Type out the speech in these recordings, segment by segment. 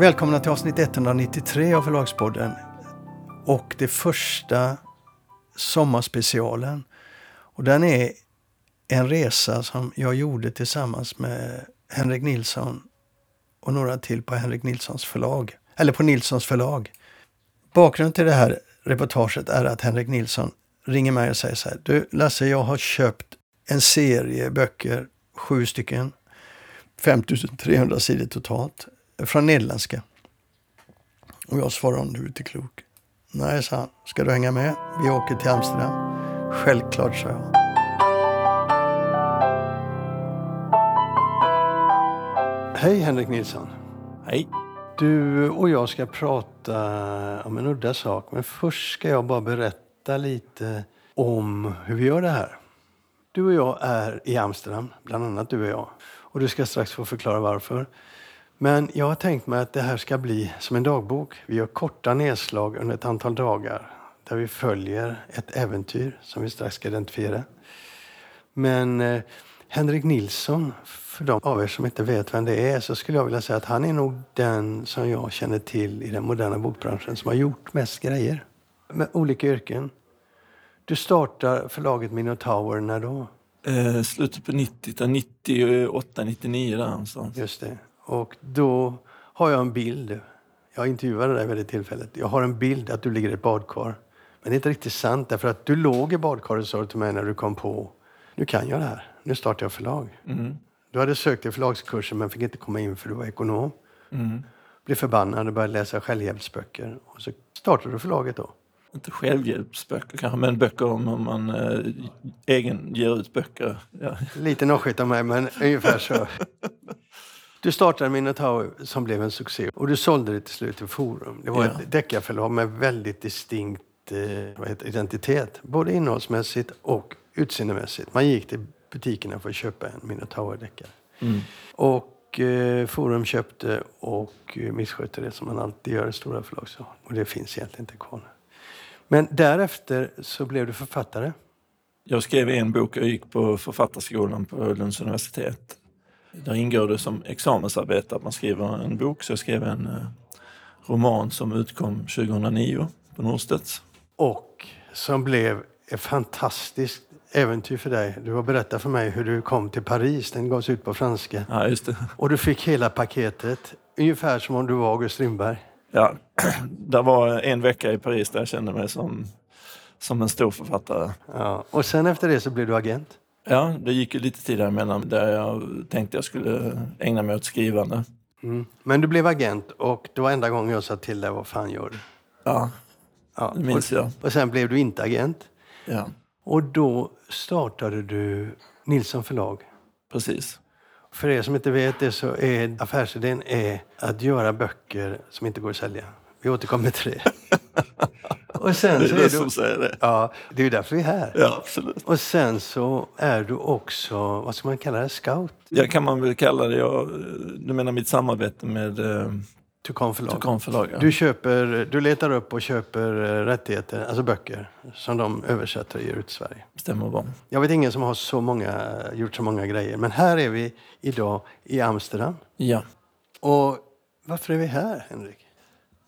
Välkomna till avsnitt 193 av Förlagspodden. Och det första sommarspecialen. Och den är en resa som jag gjorde tillsammans med Henrik Nilsson och några till på Henrik Nilssons förlag. Eller på Nilssons förlag. Bakgrunden till det här reportaget är att Henrik Nilsson ringer mig och säger så här. Du Lasse, jag har köpt en serie böcker, sju stycken. 5300 sidor totalt. Från nederländska. Och jag svarar om du är inte klok. Nej, sa han. Ska du hänga med? Vi åker till Amsterdam. Självklart, sa jag. Hej Henrik Nilsson. Hej. Du och jag ska prata om en udda sak. Men först ska jag bara berätta lite om hur vi gör det här. Du och jag är i Amsterdam, bland annat du och jag. Och du ska strax få förklara varför. Men jag har tänkt mig att det här ska bli som en dagbok. Vi gör korta nedslag under ett antal dagar där vi följer ett äventyr som vi strax ska identifiera. Men eh, Henrik Nilsson, för de av er som inte vet vem det är, så skulle jag vilja säga att han är nog den som jag känner till i den moderna bokbranschen som har gjort mest grejer. Med olika yrken. Du startar förlaget Minotaur när då? Eh, slutet på 90 98, 99 där någonstans. Just det. Och då har jag en bild. Jag intervjuade dig vid det tillfället. Jag har en bild att du ligger i ett badkar. Men det är inte riktigt sant därför att du låg i badkaret sa du till mig när du kom på. Nu kan jag det här. Nu startar jag förlag. Mm. Du hade sökt till förlagskursen men fick inte komma in för du var ekonom. Mm. Blev förbannad och började läsa självhjälpsböcker. Och så startade du förlaget då. Inte självhjälpsböcker kanske, men böcker om om man eh, egen ger ut böcker. Ja. Lite noschigt av mig men ungefär så. Du startade Minotaur som blev en succé och du sålde det till slut till Forum. Det var Ja. ett deckarförlag med väldigt distinkt eh, identitet. Både innehållsmässigt och utseendemässigt. Man gick till butikerna för att köpa en Minotaur-deckare. Mm. Och eh, Forum köpte och eh, misskötte det som man alltid gör i stora förlag. Så. Och det finns egentligen inte kvar nu. Men därefter så blev du författare. Jag skrev en bok, jag gick på författarskolan på Lunds universitet. Där ingår det som examensarbete att man skriver en bok, så jag skrev en eh, roman som utkom 2009 på Norstedts. Och som blev ett fantastiskt äventyr för dig. Du har berättat för mig hur du kom till Paris. Den gavs ut på franska. Ja, just det. Och du fick hela paketet. Ungefär som om du var August Strindberg. Ja, det var en vecka i Paris där jag kände mig som, som en stor författare. Ja. Och sen efter det så blev du agent. Ja, det gick ju lite tid däremellan där jag tänkte jag skulle ägna mig åt skrivande. Mm. Men du blev agent och det var enda gången jag sa till dig vad fan gör du? Ja, Ja. det minns och, jag. och sen blev du inte agent. Ja, Och då startade du Nilsson förlag. precis. För er som inte vet det så är affärsidén är att göra böcker som inte går att sälja. Vi återkommer till det. och sen Det så är är du som säger det. Ja, det är ju därför vi är här. Ja, absolut. Och sen så är du också, vad ska man kalla det, scout? Ja, kan man väl kalla det. Jag, du menar mitt samarbete med eh, Tukan förlag. Tukan förlag? Ja. Du, köper, du letar upp och köper eh, rättigheter, alltså böcker, som de översätter och ger ut i Sverige. Stämmer bra. Jag vet ingen som har så många, gjort så många grejer. Men här är vi idag i Amsterdam. Ja. Och varför är vi här, Henrik?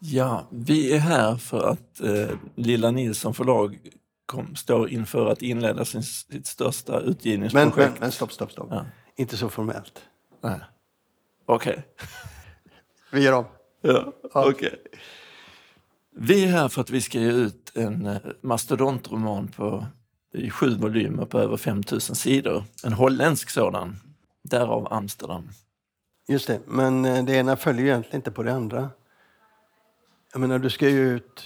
Ja, vi är här för att eh, Lilla Nilsson förlag kom, står inför att inleda sin, sitt största Men, utgivningsprojekt. men, men stopp, stopp, stopp. Ja. Inte så formellt. Nej. Okej. Vi gör om. Ja, okej. Vi är här för att vi ska ge ut en eh, mastodontroman på, i sju volymer på över 5000 sidor. En holländsk sådan. Därav Amsterdam. Just det, men eh, det ena följer ju egentligen inte på det andra. Jag menar, du ska ju ut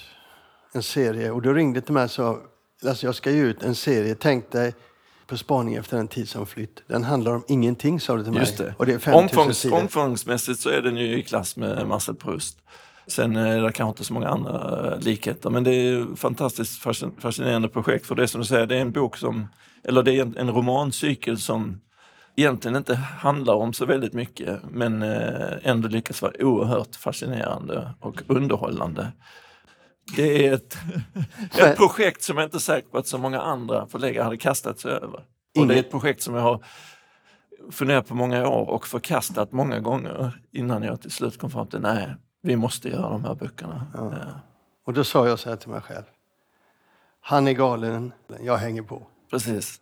en serie och du ringde till mig och sa alltså jag ska ju ut en serie, tänk dig På spaning efter en tid som flytt. Den handlar om ingenting sa du till mig. Just det. Och det är 5000 Omfångs, omfångsmässigt så är den ju i klass med Marcel Proust. Sen är det kanske inte så många andra eh, likheter, men det är ett fantastiskt fascin- fascinerande projekt. För det som du säger, det är en bok som, eller det är en, en romancykel som egentligen inte handlar om så väldigt mycket, men eh, ändå lyckas vara oerhört fascinerande och underhållande. Det är ett, ett projekt som jag inte är säker på att så många andra förläggare hade kastat sig över. Och det är ett projekt som jag har funderat på många år och förkastat många gånger innan jag till slut kom fram till nej, vi måste göra de här böckerna. Ja. Och då sa jag så här till mig själv. Han är galen, jag hänger på. precis.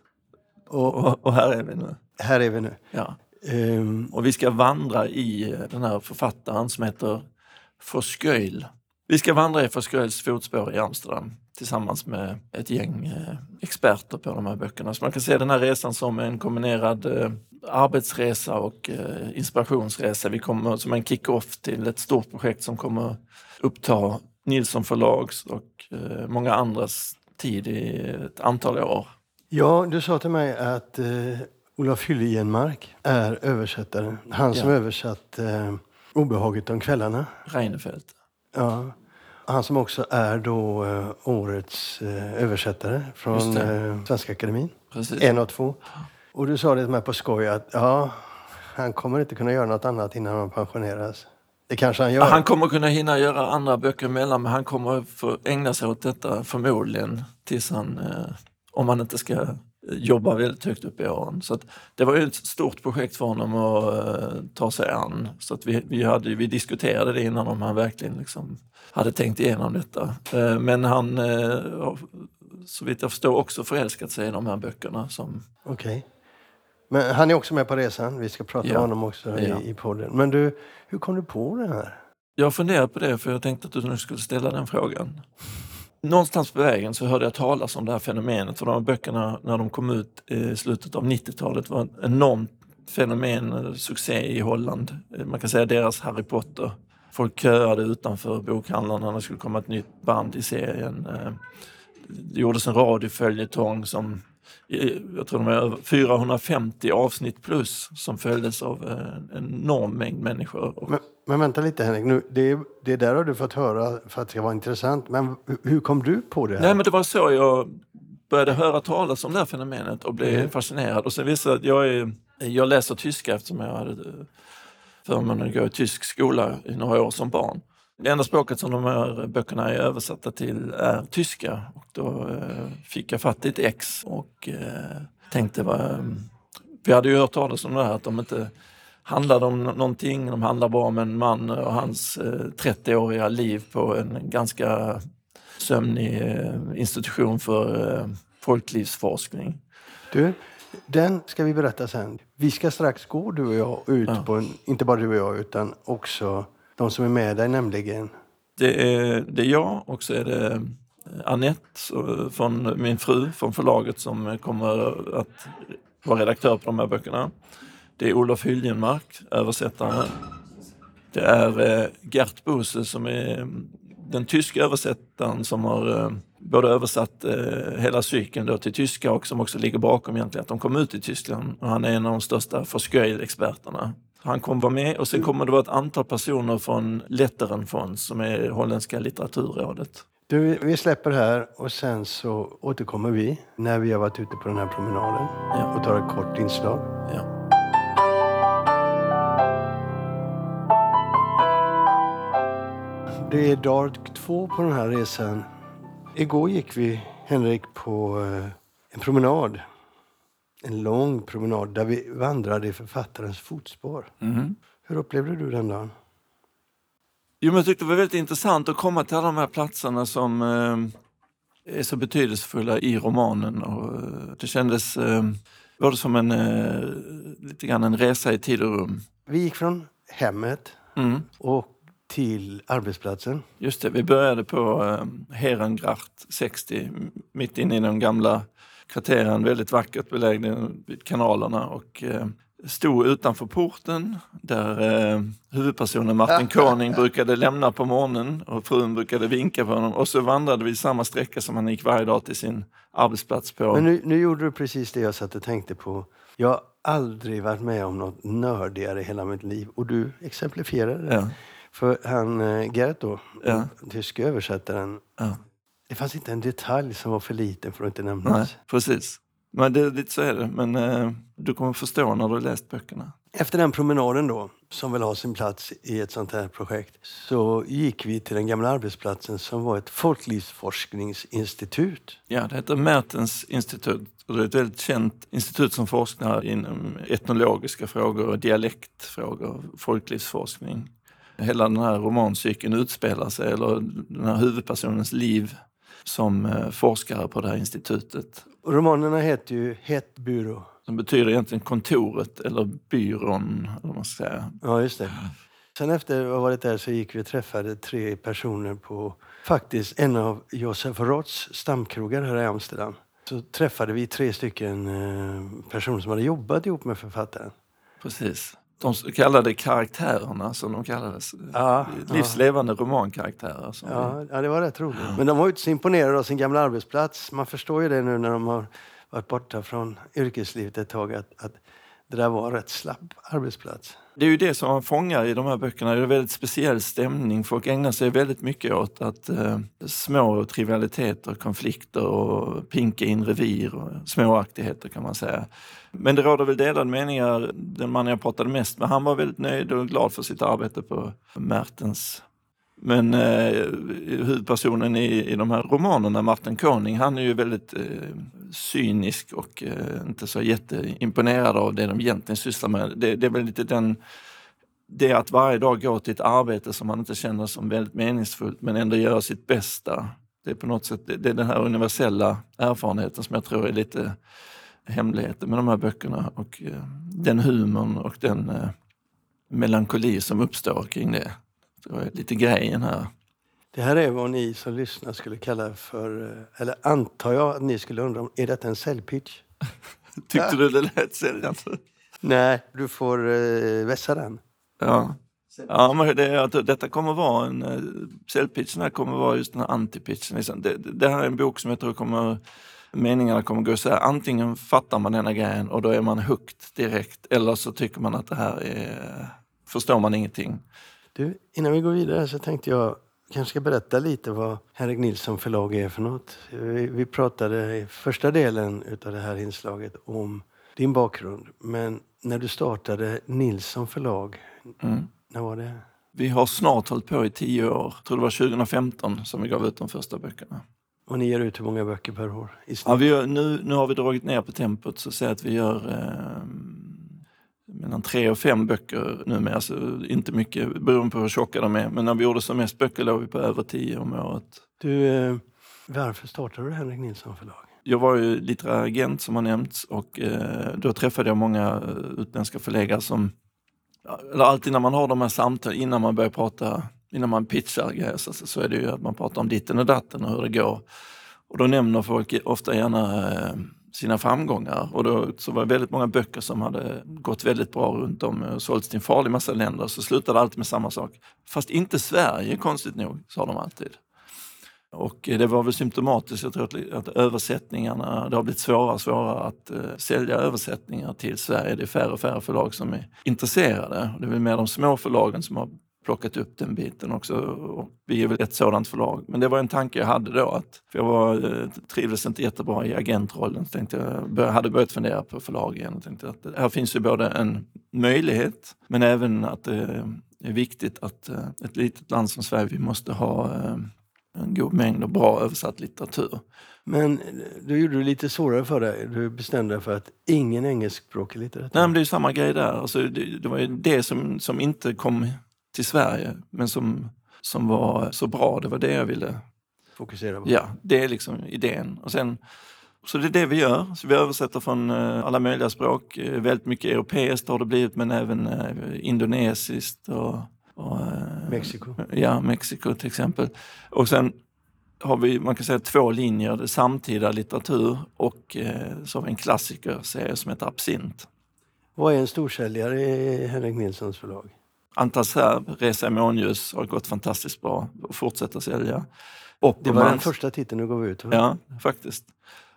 Och Och, och här är vi nu. Här är vi nu. Ja. Ehm, Och vi ska vandra i den här författaren som heter Fosköil. Vi ska vandra i Fosköils fotspår i Amsterdam tillsammans med ett gäng eh, experter på de här böckerna. Så man kan se den här resan som en kombinerad eh, arbetsresa och eh, inspirationsresa. Vi kommer som en kick-off till ett stort projekt som kommer uppta Nilsson förlags och många andras tid i ett antal år. ja, du sa till mig att Olof Hyllegenmark är översättaren. Han som Ja. översatt eh, Obehaget om kvällarna. Reinfeldt. Ja. Han som också är då eh, årets eh, översättare från eh, Svenska Akademin. Precis. En av två. Och du sa det till mig på skoj att ja, han kommer inte kunna göra något annat innan han pensioneras. Det kanske han gör. Han kommer kunna hinna göra andra böcker emellan men han kommer få ägna sig åt detta förmodligen tills han, eh, om han inte ska jobba väldigt högt upp i åren. Så det var ju ett stort projekt för honom att eh, ta sig an. Så att vi, vi, hade, vi diskuterade det innan om han verkligen liksom hade tänkt igenom detta. Eh, men han, eh, har, så vitt jag förstår, också förälskat sig i de här böckerna. Som, Okej. Men han är också med på resan. Vi ska prata Ja. om honom också Ja. i, i podden. Men du, hur kom du på det här? Jag har funderat på det för jag tänkte att du nu skulle ställa den frågan. Någonstans på vägen så hörde jag talas om det här fenomenet. För de här böckerna när de kom ut i slutet av 90-talet var ett enormt fenomen, succé i Holland. Man kan säga deras Harry Potter. Folk köade utanför bokhandlarna när det skulle komma ett nytt band i serien. Eh, det gjordes en radioföljetong som jag tror de var 450 avsnitt plus som följdes av en enorm mängd människor. Men, men vänta lite Henrik, nu, det, det där har du fått höra för att det ska vara intressant. Men hur- kom du på det här? Nej, men det var så jag började höra talas om det här fenomenet och blev Mm. fascinerad. Och sen visade det att jag, är, jag läser tyska eftersom jag hade förmånen att gå i tysk skola i några år som barn. Det enda språket som de här böckerna är översatta till är tyska. Och då eh, fick jag fatt i ett ex och eh, tänkte, vad, vi hade ju hört talas om det här att de inte handlade om nå- någonting. De handlar bara om en man och hans eh, 30-åriga liv på en ganska sömnig eh, institution för eh, folklivsforskning. Du, den ska vi berätta sen. Vi ska strax gå du och jag ut Ja. på en, inte bara du och jag utan också de som är med dig nämligen. Det är, det är jag och så är det eh, Annette från min fru från förlaget som kommer att vara redaktör på de här böckerna. Det är Olof Hyljenmark, översättaren. Det är eh, Gert Bose som är mm, den tyska översättaren som har eh, både översatt eh, hela cykeln till tyska och som också ligger bakom egentligen att de kom ut i Tyskland. Och han är en av de största Forsköil-experterna. Han kommer vara med och sen kommer det vara ett antal personer från Letterenfonds som är holländska litteraturrådet. Du, vi släpper här och sen så återkommer vi när vi har varit ute på den här promenaden Ja. och tar ett kort inslag. Ja. Det är dag två på den här resan. Igår gick vi, Henrik, på eh, en promenad. En lång promenad där vi vandrade i författarens fotspår. Mhm. Hur upplevde du den dagen? Jo, men jag tyckte det var väldigt intressant att komma till alla de här platserna som eh, är så betydelsefulla i romanen. Och, eh, det kändes eh, både som en, eh, lite grann en resa i tid och rum. Vi gick från hemmet Mm. och till arbetsplatsen. Just det, vi började på eh, Herengracht 60, m- mitt inne i de gamla kvarteren, väldigt vackert belägna vid kanalerna och eh, stod utanför porten där eh, huvudpersonen Martin Koning brukade lämna på morgonen och frun brukade vinka på honom och så vandrade vi samma sträcka som han gick varje dag till sin arbetsplats på. Men nu, nu gjorde du precis det jag satt och tänkte på. Jag har aldrig varit med om något nördigare i hela mitt liv. Och du exemplifierade det. Ja, För han, eh, Gert då, Ja. den tyska översättaren, ja. det fanns inte en detalj som var för liten för att inte nämnas. Nej, precis. Men det, lite så är det. Men eh, du kommer förstå när du har läst böckerna. Efter den promenaden då, som väl har sin plats i ett sånt här projekt, så gick vi till den gamla arbetsplatsen som var ett folklivsforskningsinstitut. Ja, det heter Mertens institut och det är ett väldigt känt institut som forskar inom etnologiska frågor, dialektfrågor, folklivsforskning. Hela den här romancykeln utspelar sig, eller den här huvudpersonens liv som eh, forskare på det här institutet. Romanerna heter ju Het byrå. Som betyder egentligen kontoret eller byrån, eller man ska säga. Ja, just det. Sen efter att ha varit där så gick vi och träffade tre personer på faktiskt en av Josef Roths stamkrogar här i Amsterdam. Så träffade vi tre stycken eh, personer som hade jobbat ihop med författaren. Precis. De kallade karaktärerna som de kallades. Ja, Livslevande romankaraktärer. Som Ja, ja, det var rätt roligt. Men de var ju inte så imponerade av sin gamla arbetsplats. Man förstår ju det nu när de har varit borta från yrkeslivet ett tag att, att det där var en rätt slapp arbetsplats. Det är ju det som man fångar i de här böckerna. Det är en väldigt speciell stämning. Folk ägnar sig väldigt mycket åt att eh, små trivialiteter, konflikter och pinka in revir och småaktigheter kan man säga. Men det råder väl delade meningar. Den man jag pratade mest med, han var väldigt nöjd och glad för sitt arbete på Mertens. Men eh, huvudpersonen i, i de här romanerna, Martin Koning, han är ju väldigt eh, cynisk och eh, inte så jätteimponerad av det de egentligen sysslar med. Det, det är väl lite den det att varje dag gå till ett arbete som man inte känner som väldigt meningsfullt men ändå göra sitt bästa. Det är på något sätt det, är den här universella erfarenheten som jag tror är lite hemligheten med de här böckerna och eh, den humorn och den eh, melankoli som uppstår kring det. Det var lite grejen här. Det här är vad ni som lyssnar skulle kalla för, eh, eller antar jag att ni skulle undra om, är detta en säljpitch? Tyckte du det lät säljande? Nej, du får eh, vässa den. Ja. Ja, men det, att detta kommer vara en... eh, Säljpitchen här kommer vara just den här antipitchen. Liksom. Det, det det här är en bok som jag tror kommer... Meningarna kommer gå så här. Antingen fattar man denna grejen och då är man hooked direkt. Eller så tycker man att det här är... Förstår man ingenting. Du, innan vi går vidare så tänkte jag kanske ska berätta lite vad Henrik Nilsson förlag är för något. Vi, pratade i första delen utav det här inslaget om din bakgrund. Men när du startade Nilsson förlag, Mm. när var det? Vi har snart hållit på i tio år. Jag tror det var 2015 som vi gav ut de första böckerna. Och ni ger ut hur många böcker per år? I snitt? Ja, vi gör, nu, nu har vi dragit ner på tempot så säg att vi gör eh, mellan tre och fem böcker numera. Alltså, inte mycket beroende på hur tjocka de är. Men när vi gjorde som mest böcker låg vi på över tio om året. Du, eh, varför startade du Henrik Nilsson förlag? Jag var ju litterär agent som har nämnts och eh, då träffade jag många eh, utländska förläggare som, eller alltid när man har de här samtalen innan man börjar prata, innan man pitchar grejer så, så är det ju att man pratar om ditten och datten och hur det går. Och då nämner folk ofta gärna eh, sina framgångar och då så var det väldigt många böcker som hade gått väldigt bra runt om och sålts till en farlig massa länder så slutade allt med samma sak. Fast inte Sverige konstigt nog, sa de alltid. Och eh, det var väl symptomatiskt, jag tror att, översättningarna, det har blivit svårare och svårare att eh, sälja översättningar till Sverige. Det är färre och färre förlag som är intresserade. Det är väl mer de små förlagen som har plockat upp den biten också. Och vi är väl ett sådant förlag. Men det var en tanke jag hade då, att, för jag var, eh, trivdes inte jättebra i agentrollen. Så tänkte jag, hade börjat fundera på förlag igen och tänkte att här finns ju både en möjlighet men även att det är viktigt att eh, ett litet land som Sverige, vi måste ha eh, en god mängd och bra översatt litteratur. Men du gjorde det lite svårare för dig. Du bestämde dig för att ingen engelskspråkig litteratur. Nej, men det är ju samma grej där. Alltså, det, det var ju det som, som inte kom till Sverige, men som, som var så bra. Det var det jag ville. Fokusera på. Ja, det är liksom idén. Och sen, så det är det vi gör. Så vi översätter från eh, alla möjliga språk. Eh, väldigt mycket europeiskt har det blivit, men även eh, indonesiskt och, och Mexiko. Ja, Mexiko till exempel. Och sen har vi, man kan säga två linjer, det samtida litteratur och så har vi en klassikerserie som heter Absint. Vad är en storsäljare i Henrik Nilssons förlag? Antal Serb, Resa i månljus har gått fantastiskt bra och fortsätter sälja. Det var den Oppermans, första titeln du gav ut. va? ja faktiskt.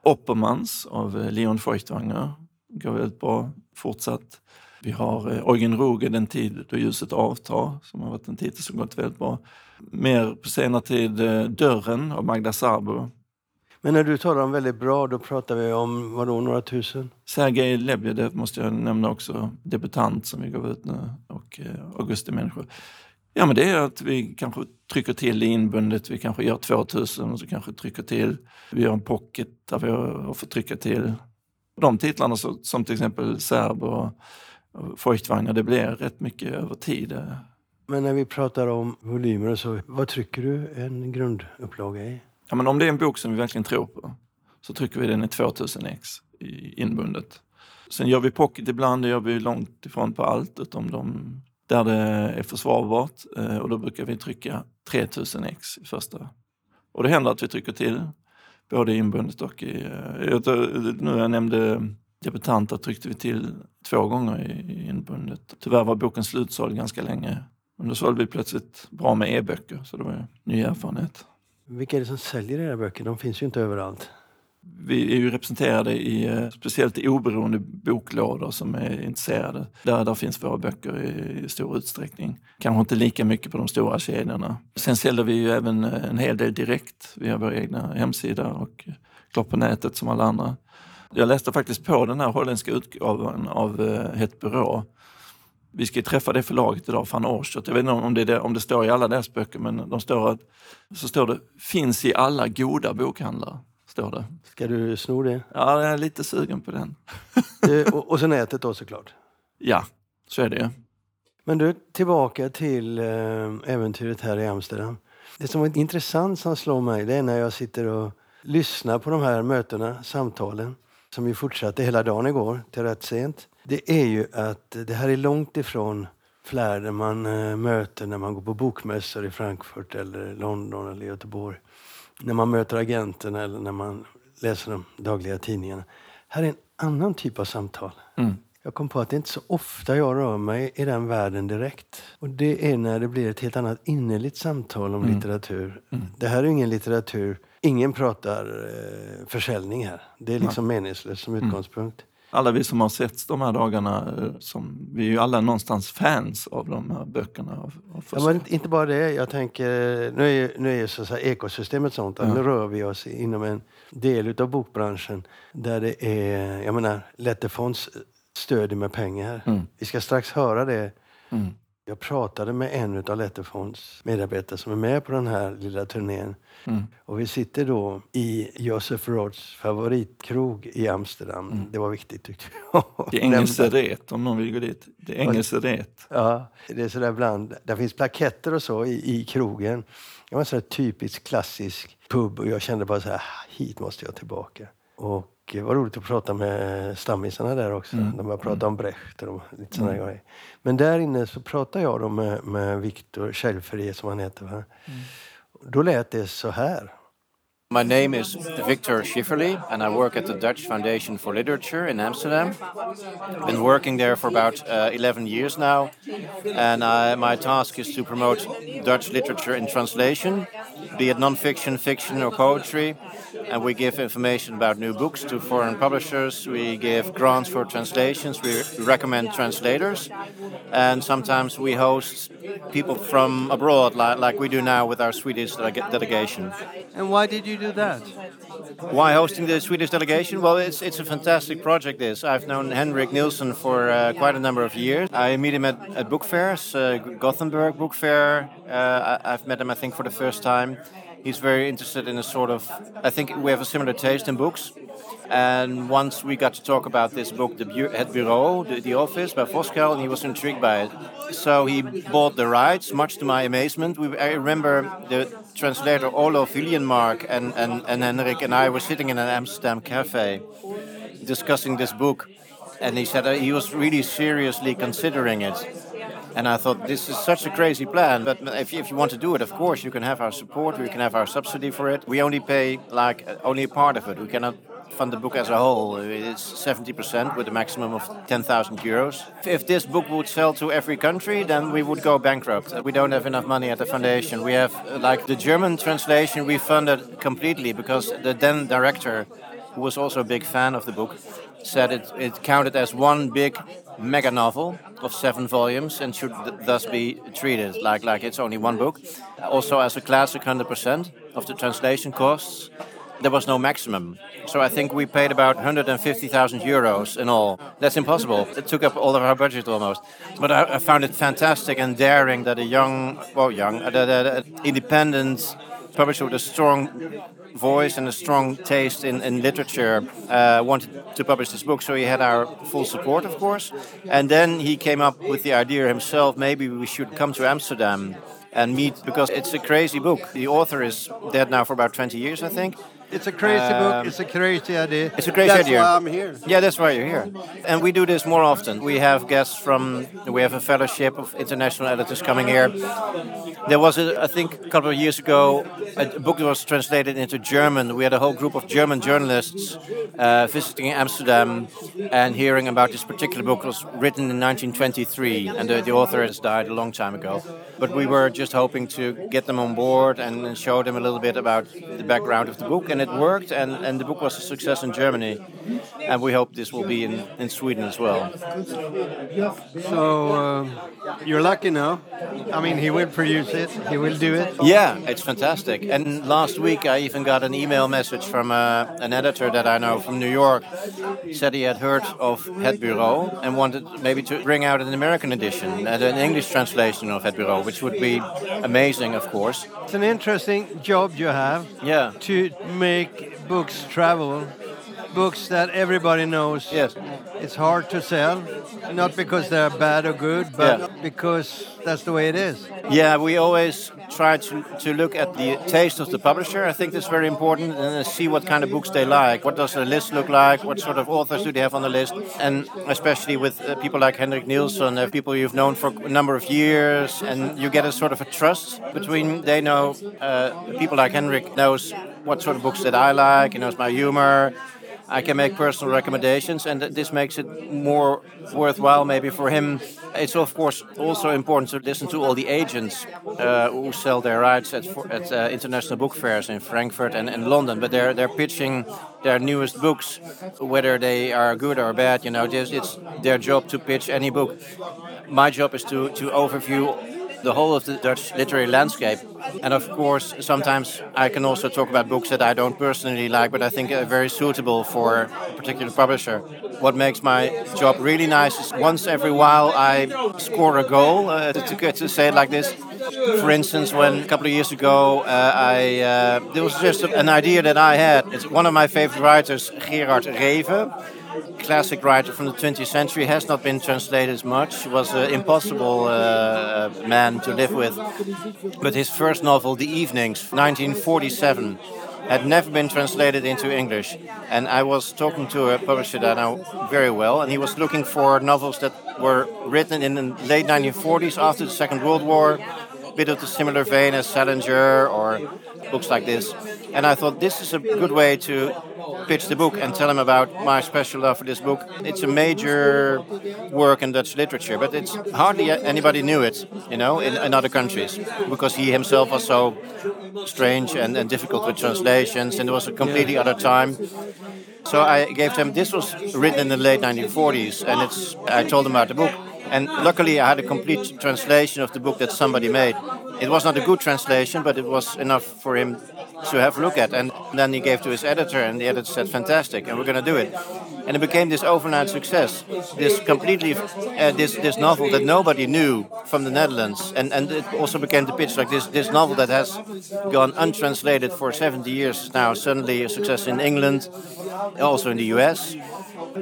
Oppermans av eh, Leon Feuchtwanger går väldigt bra, fortsatt. Vi har eh, Eugen Ruge, Den tid då ljuset avtar, som har varit en titel som gått väldigt bra. Mer på senare tid eh, Dörren av Magda Sabo. Men när du talar om väldigt bra, då pratar vi om vadå, några tusen? Sergej Lebedev måste jag nämna också, debutant som vi gav ut nu och eh, Augusti Människor. Ja men det är att vi kanske trycker till inbundet, vi kanske gör 2000 och så kanske trycker till. Vi gör en pocket där vi har fått trycka till. De titlarna som till exempel Serb och, Feuchtwanger, det blir rätt mycket över tid. Men när vi pratar om volymer och så, vad trycker du en grundupplaga i? Ja, men om det är en bok som vi verkligen tror på så trycker vi den i 2000 ex inbundet. Sen gör vi pocket ibland, det gör vi långt ifrån på allt utom de där det är försvarbart eh, och då brukar vi trycka 3000 ex i första. Och det händer att vi trycker till både inbundet och i... Eh, nu jag nämnde debutanter tryckte vi till två gånger i inbundet. Tyvärr var boken slutsåld ganska länge. Men då sålde vi plötsligt bra med e-böcker så det var en ny erfarenhet. Vilka är det som säljer era böcker? De finns ju inte överallt vi är ju representerade i eh, speciellt i oberoende boklådor som är intresserade. Där, där finns våra böcker i, i stor utsträckning. Kanske inte lika mycket på de stora kedjorna. Sen säljer vi ju även eh, en hel del direkt via vår egna hemsida och klart på nätet som alla andra. Jag läste faktiskt på den här holländska utgåvan av eh, Het Bureau. Vi ska träffa det förlaget idag, van Orsot. Jag vet inte om det, om det står i alla deras böcker, men de står att, så står det finns i alla goda bokhandlar står det. Ska du sno det? Ja, jag är lite sugen på den. och, och så nätet då såklart? Ja, så är det ju. Men du, tillbaka till äh, äventyret här i Amsterdam. Det som var intressant som slår mig, det är när jag sitter och lyssnar på de här mötena, samtalen, som vi fortsatte hela dagen igår till rätt sent. Det är ju att det här är långt ifrån flärden man äh, möter när man går på bokmässor i Frankfurt eller London eller Göteborg när man möter agenterna eller när man läser de dagliga tidningarna. Här är en annan typ av samtal. Mm. Jag kom på att det inte är så ofta jag rör mig i den världen direkt. Och det är när det blir ett helt annat innerligt samtal om mm. litteratur. Mm. Det här är ingen litteratur. Ingen pratar eh, försäljning här. Det är liksom meningslöst som mm. utgångspunkt alla vi som har sett de här dagarna, eh, som, vi är ju alla någonstans fans av de här böckerna. Av, av ja, men inte bara det. Jag tänker, nu är ju, nu är ju så att säga ekosystemet sånt. Ja. Nu rör vi oss inom en del av bokbranschen där det är, jag menar, Letterfonds stödjer med pengar. Mm. Vi ska strax höra det. Mm. Jag pratade med en av Letterfonds medarbetare som är med på den här lilla turnén. Mm. Och vi sitter då i Josef Roths favoritkrog i Amsterdam. Mm. Det var viktigt tyckte jag. Det är Engelseret om någon vill gå dit. Det är Engelseret. Ja, det är sådär ibland. Det finns plaketter och så i, i krogen. Det var en sån typisk klassisk pub och jag kände bara så här, ah, hit måste jag tillbaka. Och det var roligt att prata med stammisarna där också. Mm. De började prata om Brecht och lite sådana mm. grejer. Men där inne så pratade jag då med, med Viktor Kjellfrie som han heter. Va? Mm. Då lät det så här. My name is Victor Schifferly, and I work at the Dutch Foundation for Literature in Amsterdam. I've been working there for about uh, 11 years now, and I, my task is to promote Dutch literature in translation, be it non-fiction, fiction, or poetry. And we give information about new books to foreign publishers. We give grants for translations. We recommend translators, and sometimes we host people from abroad, like, like we do now with our Swedish delegation. And why did you do that? Why hosting the Swedish delegation? Well, it's it's a fantastic project. This I've known Henrik Nilsson for uh, quite a number of years. I meet him at, at book fairs, uh, Gothenburg Book Fair. Uh, I, have met him, I think, for the first time. He's very interested in a sort of. I think we have a similar taste in books. And once we got to talk about this book, The Bu- Bureau, the, the, Office by Voskel, and he was intrigued by it. So he bought the rights, much to my amazement. We, I remember the translator Olof Hiljenmark and, and, and Henrik and I were sitting in an Amsterdam cafe discussing this book. And he said he was really seriously considering it. And I thought, this is such a crazy plan. But if you, if you want to do it, of course, you can have our support, we can have our subsidy for it. We only pay like only a part of it. We cannot fund the book as a whole. It's 70% with a maximum of 10,000 euros. If this book would sell to every country, then we would go bankrupt. We don't have enough money at the foundation. We have, like, the German translation we funded completely because the then director, who was also a big fan of the book, said it, it counted as one big mega novel of seven volumes and should th thus be treated like, like it's only one book. Also, as a classic, 100% of the translation costs there was no maximum. So I think we paid about 150,000 euros in all. That's impossible. It took up all of our budget almost. But I, I found it fantastic and daring that a young, well, young, uh, the, the independent publisher with a strong voice and a strong taste in, in literature, uh, wanted to publish this book. So he had our full support, of course. And then he came up with the idea himself maybe we should come to Amsterdam and meet because it's a crazy book. The author is dead now for about 20 years, I think. It's a crazy Um, book. It's a crazy idea. It's a crazy That's idea. why I'm here. Yeah, that's why you're here. And we do this more often. We have guests from, we have a fellowship of international editors coming here. There was, a, I think, a couple of years ago, a book that was translated into German. We had a whole group of German journalists uh, visiting Amsterdam and hearing about this particular book. It was written in 1923, and the, the author has died a long time ago. But we were just hoping to get them on board and, and show them a little bit about the background of the book, and it worked. And, and the book was a success in Germany, and we hope this will be in, in Sweden as well. So um, you're lucky now. I mean, he will produce it. He will do it. Yeah, it's fantastic. And last week I even got an email message from uh, an editor that I know from New York. Said he had heard of Het Bureau and wanted maybe to bring out an American edition and an English translation of Het Bureau, which would be amazing, of course. It's an interesting job you have Yeah. to make books travel. Books that everybody knows. Yes. It's hard to sell, not because they're bad or good, but Yeah. because that's the way it is. Yeah, we always try to, to look at the taste of the publisher. I think that's very important and see what kind of books they like. What does the list look like? What sort of authors do they have on the list? And especially with uh, people like Henrik Nielsen, uh, people you've known for a number of years, and you get a sort of a trust between they know uh, people like Henrik knows what sort of books that I like, he knows my humor. I can make personal recommendations, and this makes it more worthwhile maybe for him. It's of course also important to listen to all the agents uh, who sell their rights at, at uh, international book fairs in Frankfurt and, and London. But they're they're pitching their newest books, whether they are good or bad. You know, just, it's their job to pitch any book. My job is to to overview the whole of the Dutch literary landscape. And of course, sometimes I can also talk about books that I don't personally like, but I think are very suitable for a particular publisher. What makes my job really nice is once every while I score a goal, uh, to, to, say it like this. For instance, when a couple of years ago, uh, I uh, there was just an idea that I had. It's one of my favorite writers, Gerard Reven classic writer from the 20th century has not been translated as much. Was an impossible uh, man to live with. But his first novel, The Evenings, 1947, had never been translated into English. And I was talking to a publisher that I know very well, and he was looking for novels that were written in the late 1940s after the Second World War, a bit of the similar vein as Salinger or books like this. And I thought this is a good way to pitch the book and tell him about my special love for this book. It's a major work in Dutch literature, but it's hardly anybody knew it, you know, in, in other countries, because he himself was so strange and, and difficult with translations, and it was a completely other time. So I gave them. This was written in the late 1940s, and it's. I told them about the book, and luckily I had a complete translation of the book that somebody made. It was not a good translation, but it was enough for him to have a look at. And then he gave to his editor, and the editor said, "Fantastic, and we're going to do it." And it became this overnight success. This completely, uh, this this novel that nobody knew from the Netherlands, and and it also became the pitch like this this novel that has gone untranslated for 70 years now. Suddenly a success in England, also in the U.S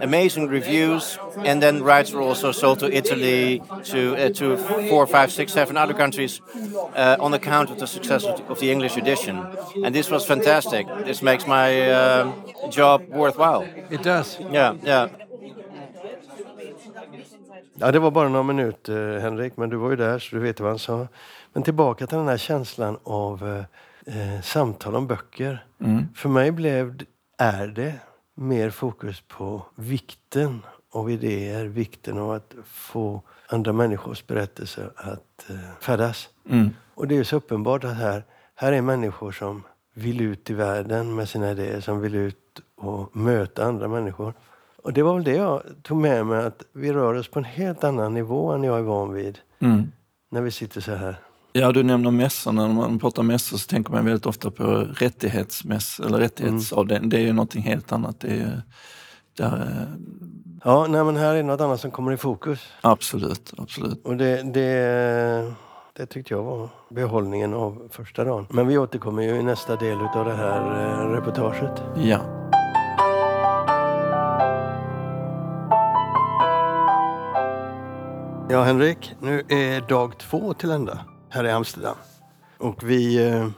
amazing reviews, and then rights were also sold to Italy, to uh, to four, five, six, seven other countries uh, on account of the success of the, of the, English edition. And this was fantastic. This makes my uh, job worthwhile. It does. Yeah, yeah. Ja, det var bara några minuter, Henrik, men du var ju där så du vet vad han sa. Men tillbaka till den här känslan av eh, samtal om böcker. Mm. För mig blev, är det mer fokus på vikten av idéer, vikten av att få andra människors berättelser att eh, färdas. Mm. Och det är så uppenbart att här, här är människor som vill ut i världen med sina idéer, som vill ut och möta andra människor. Och det var väl det jag tog med mig, att vi rör oss på en helt annan nivå än jag är van vid Mm. när vi sitter så här. Ja, du nämner mässorna. När man pratar mässor så tänker man väldigt ofta på rättighetsmäss eller rättighetsavdelning. Det är ju någonting helt annat. Det är, där, eh, Ja, nej, men här är något annat som kommer i fokus. absolut, absolut. Och det, det, Det tyckte jag var behållningen av första dagen. Men vi återkommer ju i nästa del av det här eh, reportaget. Ja. Ja, Henrik, nu är dag två till ända här i Amsterdam. Och vi, eh,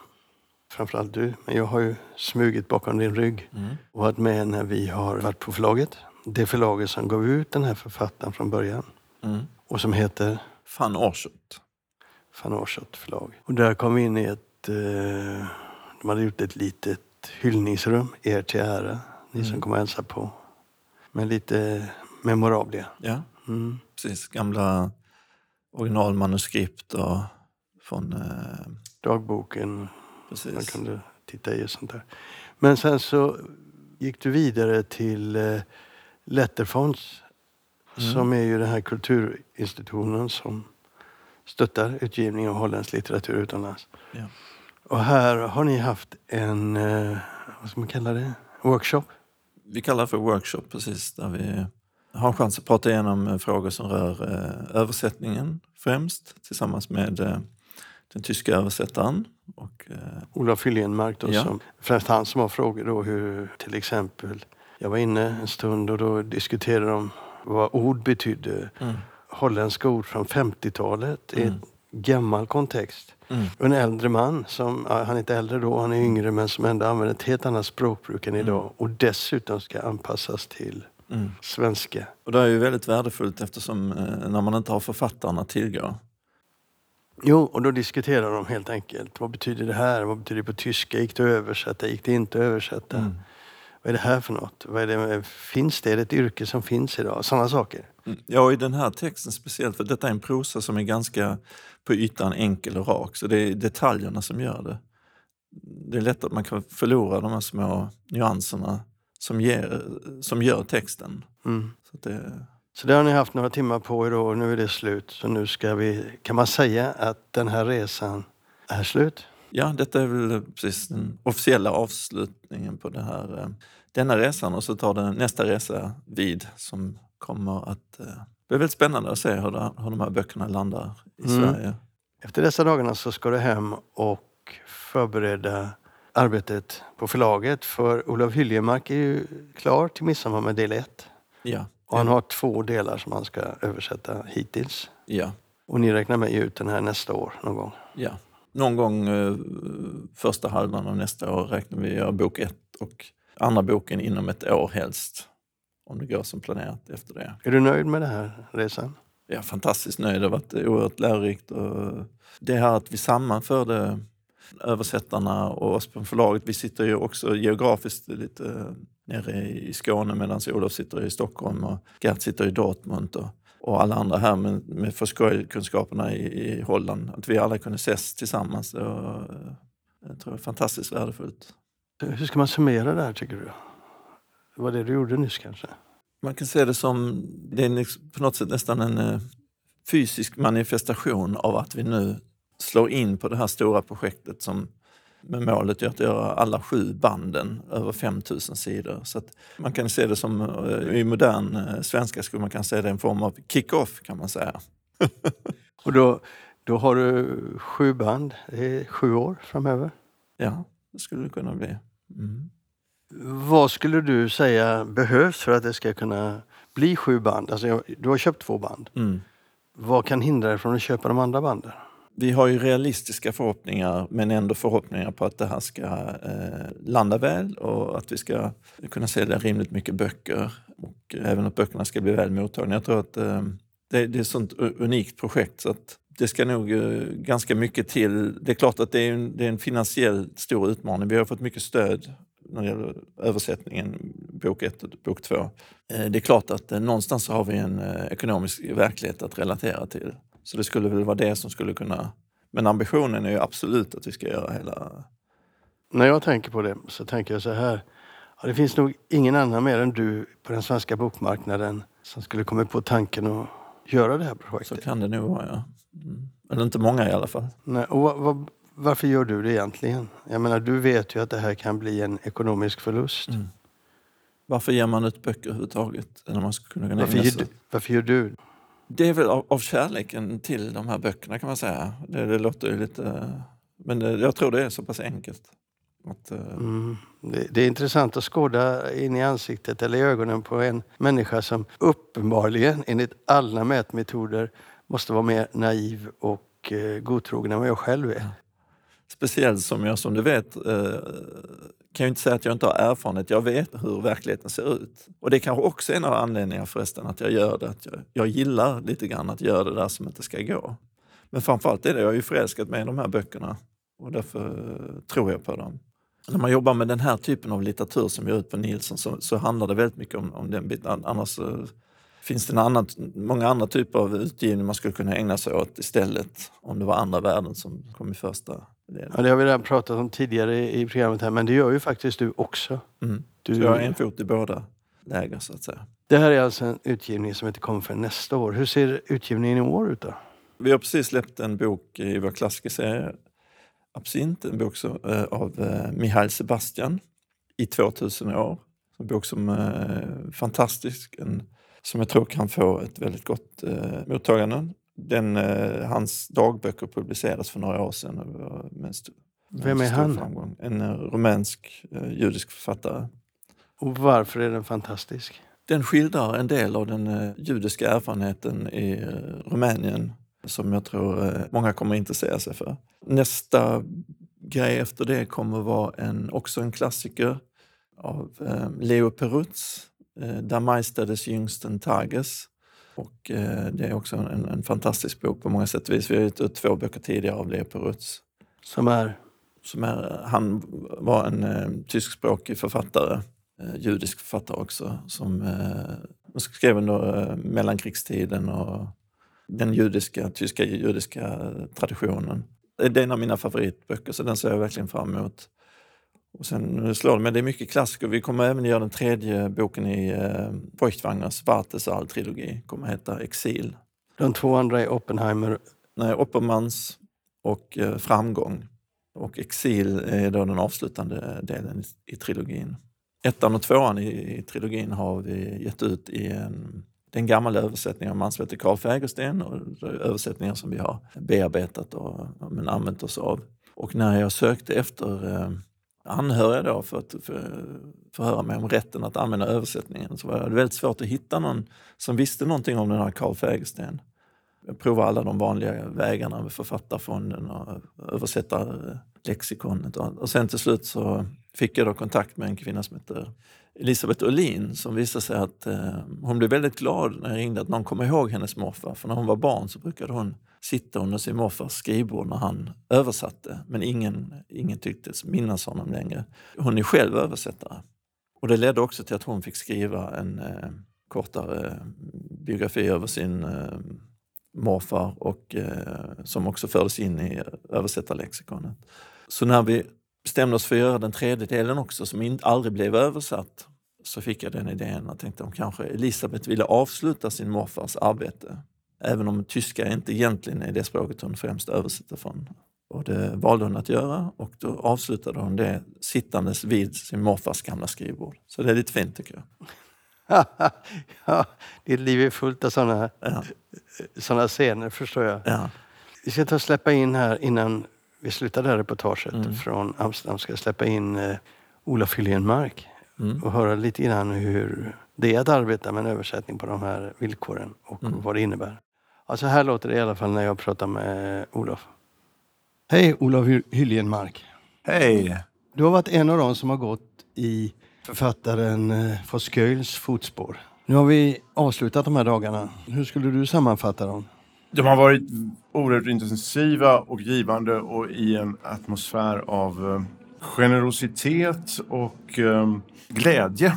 framförallt du, men jag har ju smugit bakom din rygg och varit med när vi har varit på förlaget. Det förlaget som gav ut den här författaren från början Mm. och som heter Van Orsut. van Orsot förlag. Och där kom vi in i ett... Eh, de hade gjort ett litet hyllningsrum, er till ära, ni som kom och hälsade på. Men lite memorabla. Ja, Mm. precis. Gamla originalmanuskript och från... Eh, Dagboken, man precis. kunde titta i och sånt där. Men sen så gick du vidare till eh, Letterfonds som är ju den här kulturinstitutionen som stöttar utgivning av holländsk litteratur utomlands. Ja. Och här har ni haft en, eh, vad ska man kalla det, workshop? Vi kallar det för workshop, precis. Där vi har en chans att prata igenom eh, frågor som rör eh, översättningen främst tillsammans med eh, den tyska översättaren. Och, eh, Olof Hyljenmark då, Ja. som, främst han som har frågor då hur till exempel, jag var inne en stund och då diskuterade de vad ord betydde. mm, Holländska ord från 50-talet i Mm. en gammal kontext. mm, en äldre man, som, han är inte äldre då, han är yngre men som ändå använder ett helt annat språkbruk än idag och dessutom ska anpassas till mm. svenska. Och det är ju väldigt värdefullt eftersom eh, när man inte har författarna att tillgå. Jo, och då diskuterar de helt enkelt. Vad betyder det här? Vad betyder det på tyska? Gick det att översätta? Gick det inte att översätta? Mm. Vad är det här för något? Vad är det, finns det? Är det ett yrke som finns idag? Sådana saker. Mm. Ja, i den här texten speciellt, för detta är en prosa som är ganska på ytan enkel och rak, så det är detaljerna som gör det. Det är lätt att man kan förlora de här små nyanserna som, ger, som gör texten. Mm. Så att det, Så det har ni haft några timmar på er och nu är det slut. Så nu ska vi, kan man säga att den här resan är slut? ja, detta är väl precis den officiella avslutningen på det här, eh, denna resan och så tar den nästa resa vid som kommer att eh, bli väldigt spännande att se hur, det, hur de här böckerna landar i Mm. Sverige. Efter dessa dagarna så ska du hem och förbereda arbetet på förlaget. För Olof Hyljemark är ju klar till midsommar med del 1. Ja, Och han har två delar som han ska översätta hittills. ja. Och ni räknar med att ge ut den här nästa år någon gång. Ja, någon gång eh, första halvan av nästa år räknar vi göra bok ett och andra boken inom ett år helst. Om det går som planerat efter det. Är du nöjd med den här resan? Jag är fantastiskt nöjd. Det har varit oerhört lärorikt. Och det här att vi sammanförde översättarna och oss på förlaget. Vi sitter ju också geografiskt lite nere i Skåne medan Olof sitter i Stockholm och Gert sitter i Dortmund och, och alla andra här med, med kunskaperna i, i Holland. Att vi alla kunde ses tillsammans. Det var, jag tror är fantastiskt värdefullt. Hur ska man summera det här tycker du? Det var det du gjorde nyss kanske? Man kan se det som det är på något sätt nästan en eh, fysisk manifestation av att vi nu slår in på det här stora projektet som med målet att göra alla sju banden över 5000 sidor. Så att man kan se det som, eh, i modern eh, svenska skulle man kan säga det en form av kick-off kan man säga. Och då, då har du sju band, det är sju år framöver. Ja, det skulle det kunna bli. Mm. Vad skulle du säga behövs för att det ska kunna bli sju band? Alltså, du har köpt två band. Mm. Vad kan hindra dig från att köpa de andra banden? Vi har ju realistiska förhoppningar men ändå förhoppningar på att det här ska eh, landa väl och att vi ska kunna sälja rimligt mycket böcker och även att böckerna ska bli väl mottagna. Jag tror att eh, det, det är ett sånt unikt projekt så att det ska nog eh, ganska mycket till. Det är klart att det är en, det är en finansiell stor utmaning. Vi har fått mycket stöd när det gäller översättningen, bok 1 och bok 2. Eh, det är klart att eh, någonstans har vi en eh, ekonomisk verklighet att relatera till. Så det skulle väl vara det som skulle kunna... Men ambitionen är ju absolut att vi ska göra hela... När jag tänker på det så tänker jag så här. Ja, det finns nog ingen annan mer än du på den svenska bokmarknaden som skulle komma på tanken att göra det här Så projektet. kan det nog vara, ja. Mm. Eller inte många i alla fall. Nej, och vad, vad, varför gör du det egentligen? Jag menar, du vet ju att det här kan bli en ekonomisk förlust. Mm. Varför ger man ut böcker överhuvudtaget? När man skulle kunna Varför, varför gör du? Det är väl av, av kärleken till de här böckerna kan man säga. Det, det låter ju lite... Men det, jag tror det är så pass enkelt. Att, eh, Mm. Det, det är intressant att skåda in i ansiktet eller i ögonen på en människa som uppenbarligen enligt alla mätmetoder måste vara mer naiv och eh, godtrogen än vad jag själv är. Speciellt som jag, som du vet, eh, kan jag inte säga att jag inte har erfarenhet. Jag vet hur verkligheten ser ut. Och det är kanske också är en av anledningarna förresten att jag gör det. Att jag, jag gillar lite grann att göra det där som inte ska gå. Men framförallt är det, jag är ju förälskad med de här böckerna och därför tror jag på dem. När man jobbar med den här typen av litteratur som jag ut på Nilsson så, så handlar det väldigt mycket om, om den biten. Annars eh, finns det en annan, många andra typer av utgivning man skulle kunna ägna sig åt istället om det var andra värden som kom i första. Ja, det har vi redan pratat om tidigare i programmet här, men det gör ju faktiskt du också. Mm. Du, Så jag har en fot i båda läger så att säga. Det här är alltså en utgivning som inte kommer förrän nästa år. Hur ser utgivningen i år ut då? Vi har precis släppt en bok i vår klassikerserie Absint, en bok som, eh, av eh, Mihail Sebastian i 2000 år. En bok som är fantastisk, en, som jag tror kan få ett väldigt gott eh, mottagande. Den, eh, hans dagböcker publicerades för några år sedan. med Vem är han? Framgång. En eh, rumänsk eh, judisk författare. Och varför är den fantastisk? Den skildrar en del av den judiska erfarenheten i Rumänien som jag tror många kommer att intressera sig för. Nästa grej efter det kommer vara en, också en klassiker av Leo Perutz, eh, Der Meister des jüngsten Tages. Och, eh, det är också en, en fantastisk bok på många sätt och vis. Vi har gett ut två böcker tidigare av Leo Perutz. Som är... Som är, han var en eh, tyskspråkig författare, eh, judisk författare också, som eh, skrev under eh, mellankrigstiden och den judiska, tyska judiska traditionen. Det är en av mina favoritböcker, så den ser jag verkligen fram emot. Och sen slår det mig, det är mycket klassiker. Vi kommer även göra den tredje boken i eh, Feuchtwangers Wartesaal-trilogi. kommer heta Exil. De två andra är Oppenheimer. Nej, Oppermans och eh, Framgång. Och Exil är då den avslutande delen i, i trilogin. Ettan och tvåan i, i trilogin har vi gett ut i en, det är en gammal översättning av en man som heter Carl Fägersten och översättningar som vi har bearbetat och men använt oss av. Och när jag sökte efter eh, anhöriga då för att för, förhöra mig om rätten att använda översättningen så var det väldigt svårt att hitta någon som visste någonting om den här Carl Fägersten. Jag provade alla de vanliga vägarna med Författarfonden och översättarlexikonet. Och sen till slut så fick jag då kontakt med en kvinna som heter Elisabeth Olin som visade sig att eh, hon blev väldigt glad när jag ringde att någon kom ihåg hennes morfar. För när hon var barn så brukade hon sitta under sin morfars skrivbord när han översatte. Men ingen, ingen tycktes minnas honom längre. Hon är själv översättare. Och det ledde också till att hon fick skriva en eh, kortare eh, biografi över sin eh, morfar och eh, som också fördes in i översättarlexikonet. Så när vi bestämde oss för att göra den tredje delen också som in, aldrig blev översatt så fick jag den idén. och tänkte om kanske Elisabeth ville avsluta sin morfars arbete. Även om tyska inte egentligen är det språket hon främst översätter från. Och det valde hon att göra och då avslutade hon det sittandes vid sin morfars gamla skrivbord. Så det är lite fint tycker jag. ja, ditt liv är fullt av sådana Ja, såna scener, förstår jag. ja. Vi ska ta och släppa in här innan vi slutar det här reportaget Mm. från Amsterdam. Ska släppa in eh, Olof Hyljenmark Mm. och höra lite grann hur det är att arbeta med en översättning på de här villkoren och Mm. vad det innebär. Ja, så här låter det i alla fall när jag pratar med Olof. Hej Olof Hy- Hyljenmark. Hej! Du har varit en av dem som har gått i författaren eh, von Sköils fotspår. Nu har vi avslutat de här dagarna. Hur skulle du sammanfatta dem? De har varit oerhört intensiva och givande och i en atmosfär av eh, generositet och eh, glädje.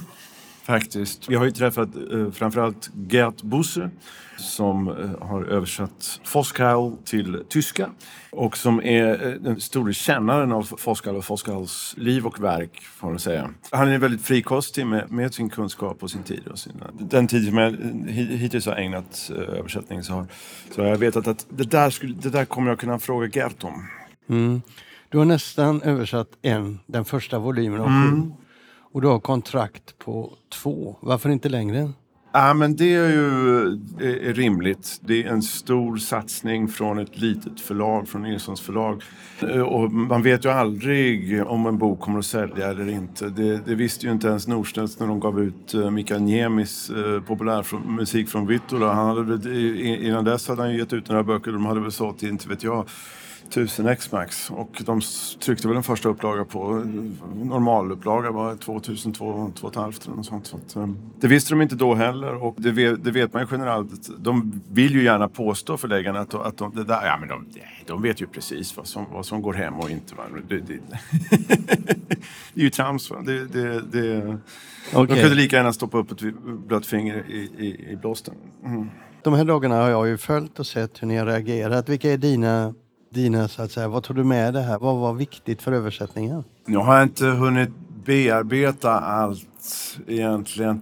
Faktiskt. Vi har ju träffat eh, framförallt Gert Busse som eh, har översatt Foskeil till tyska och som är eh, den store kännaren av Foskeil och Foskeils liv och verk, får man säga. Han är väldigt frikostig med, med sin kunskap och sin tid. Och sina, den tid som jag eh, hi- hittills har ägnat eh, översättning så har, så har jag vetat att det där, skulle, det där kommer jag kunna fråga Gert om. Mm. Du har nästan översatt en, den första volymen av sju. Och du har kontrakt på två. Varför inte längre? Ja, men det är ju det är rimligt. Det är en stor satsning från ett litet förlag, från Nilssons förlag. Och man vet ju aldrig om en bok kommer att sälja eller inte. Det, det visste ju inte ens Norstedts när de gav ut eh, Mikael Niemis eh, uh, populärmusik från Vittula. Han hade, innan dess hade han ju gett ut några böcker. De hade väl sålt till, inte vet jag, 1000 X-Max. Och de tryckte väl en första upplaga på. Normalupplaga var 2000, 2500 eller något sånt. Så att, eh, det visste de inte då heller och det vet, det vet man ju generellt. De vill ju gärna påstå förläggarna att, att de, det där, ja, men de, de vet ju precis vad som, vad som går hem och inte. Va? Det, det, det är ju trams. Va? Det, det, det, Okej. De kunde lika gärna stoppa upp ett blött finger i, i, i blåsten. Mm. De här dagarna har jag ju följt och sett hur ni har reagerat. Vilka är dina, dina så att säga, vad tog du med det här? Vad var viktigt för översättningen? Jag har inte hunnit bearbeta allt egentligen.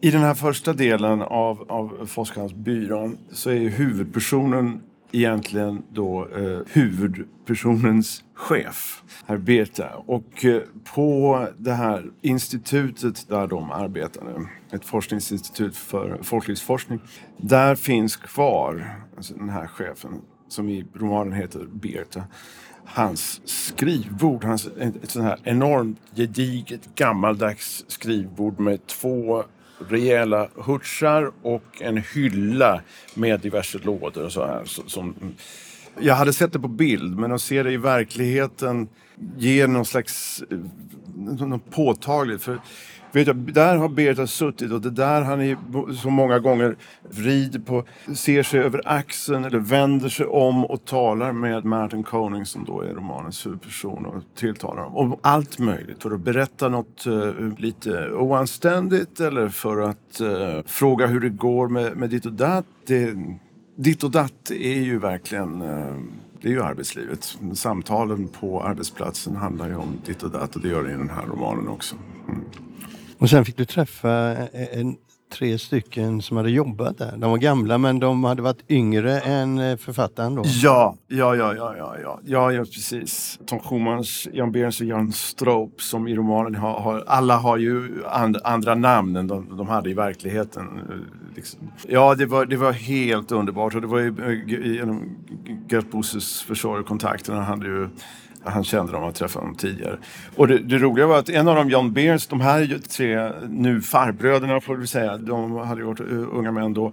I den här första delen av, av Forskarbyrån så är huvudpersonen egentligen då eh, huvudpersonens chef, herr Beta. Och eh, på det här institutet där de arbetar nu, ett forskningsinstitut för folklivsforskning, där finns kvar alltså den här chefen som i romanen heter Berta hans skrivbord, hans, ett, ett sånt här enormt gediget gammaldags skrivbord med två rejäla hurtsar och en hylla med diverse lådor och så här. Som, jag hade sett det på bild, men att se det i verkligheten ger någon slags eh, någon påtagligt. För Vet jag, där har Berta suttit och det där han är så många gånger vrider på, ser sig över axeln eller vänder sig om och talar med Martin Koning som då är romanens huvudperson och tilltalar dem om allt möjligt. För att berätta något uh, lite oanständigt eller för att uh, fråga hur det går med, med ditt och datt. Det, ditt och datt är ju verkligen uh, det är ju arbetslivet. Samtalen på arbetsplatsen handlar ju om ditt och datt och det gör det i den här romanen också. Mm. Och sen fick du träffa en, tre stycken som hade jobbat där. De var gamla men de hade varit yngre än eh, författaren då. Ja, ja, ja, ja, ja, ja, ja, ja precis. Tom Schumans, Jan Behrens och Jan Stroop som i romanen har, har alla har ju and, andra namn än de, de hade i verkligheten. Eh, liksom. Ja, det var, det var helt underbart och det var ju eh, genom Gert Bosses försorg och kontakterna han hade ju han kände dem och träffat dem tidigare. Och det, det roliga var att en av dem, John Beers, de här tre nu farbröderna får vi säga, de hade ju varit eh, unga män då.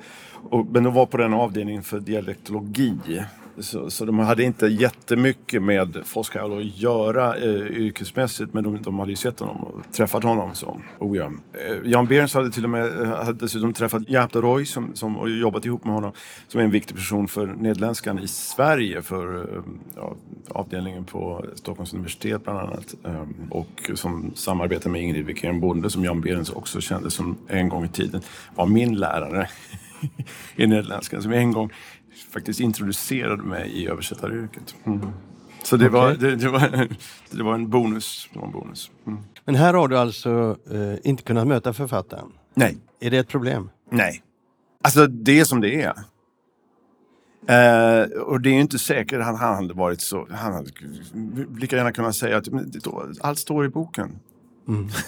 Och, men de var på den avdelningen för dialektologi. Så, så de hade inte jättemycket med Foskal att göra eh, yrkesmässigt men de, de hade ju sett honom och träffat honom. Så. Oh, ja. eh, Jan Behrens hade till och med eh, hade dessutom träffat Japta Roy som, som och jobbat ihop med honom som är en viktig person för nederländskan i Sverige för eh, ja, avdelningen på Stockholms universitet bland annat. Eh, och som samarbetar med Ingrid Wikén Bonde som Jan Behrens också kände som en gång i tiden var min lärare i nederländskan som en gång faktiskt introducerade mig i översättaryrket. Mm. Så det, var, det, det, var, det var en bonus. Var en bonus. Mm. Men här har du alltså eh, inte kunnat möta författaren. Nej. Är det ett problem? Nej. Alltså det är som det är. Eh, och det är ju inte säkert att han, han hade varit så... Han hade lika gärna kunnat säga att allt står i boken.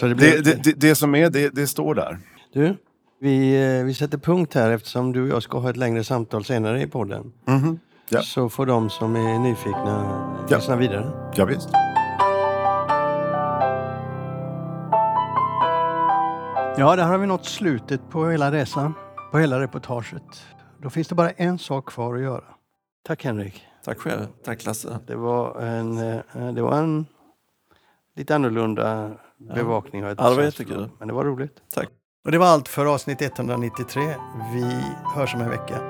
Det, det, det, det som är, det, det står där. Du, vi, eh, vi sätter punkt här eftersom du och jag ska ha ett längre samtal senare i podden. Mhm. Ja. Så får de som är nyfikna Ja. lyssna vidare. Ja, visst. Ja, där har vi nått slutet på hela resan, på hela reportaget. Då finns det bara en sak kvar att göra. Tack Henrik. Tack själv. Tack Lasse. Det var en, eh, det var en lite annorlunda bevakning. Ja, det var jättekul. Men det var roligt. Tack. Och det var allt för avsnitt 193. Vi hörs om en vecka.